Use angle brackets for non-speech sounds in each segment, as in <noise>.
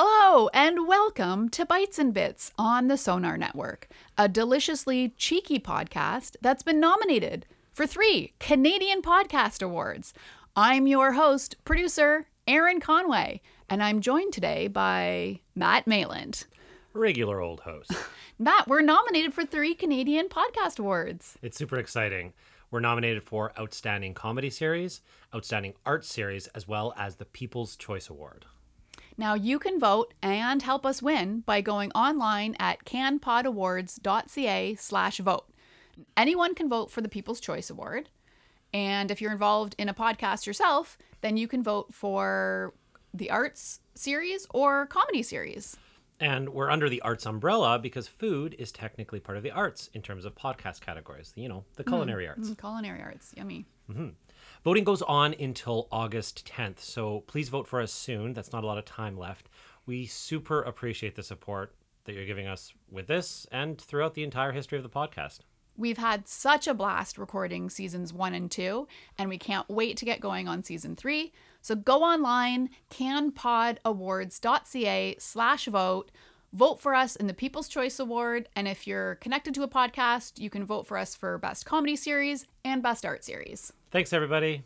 Hello, and welcome to Bites and Bits on the Sonar Network, a deliciously cheeky podcast that's been nominated for three Canadian Podcast Awards. I'm your host, producer Aaron Conway, and I'm joined today by Matt Mayland. regular old host. <laughs> Matt, we're nominated for three Canadian Podcast Awards. it's super exciting. We're nominated for Outstanding Comedy Series, Outstanding Art Series, as well as the People's Choice Award. Now you can vote and help us win by going online at canpodawards.ca slash vote. Anyone can vote for the People's Choice Award. And if you're involved in a podcast yourself, then you can vote for the arts series or comedy series. And we're under the arts umbrella because food is technically part of the arts in terms of podcast categories, you know, the culinary arts. Mm, Culinary arts, yummy. Voting goes on until August 10th, so please vote for us soon. That's not a lot of time left. We super appreciate the support that you're giving us with this and throughout the entire history of the podcast. We've had such a blast recording seasons one and two, and we can't wait to get going on season three. So go online, canpodawards.ca slash vote. Vote for us in the People's Choice Award. And if you're connected to a podcast, you can vote for us for Best Comedy Series and Best Art Series. Thanks, everybody.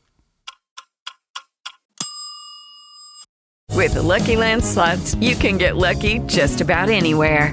With the Lucky Land slots, you can get lucky just about anywhere.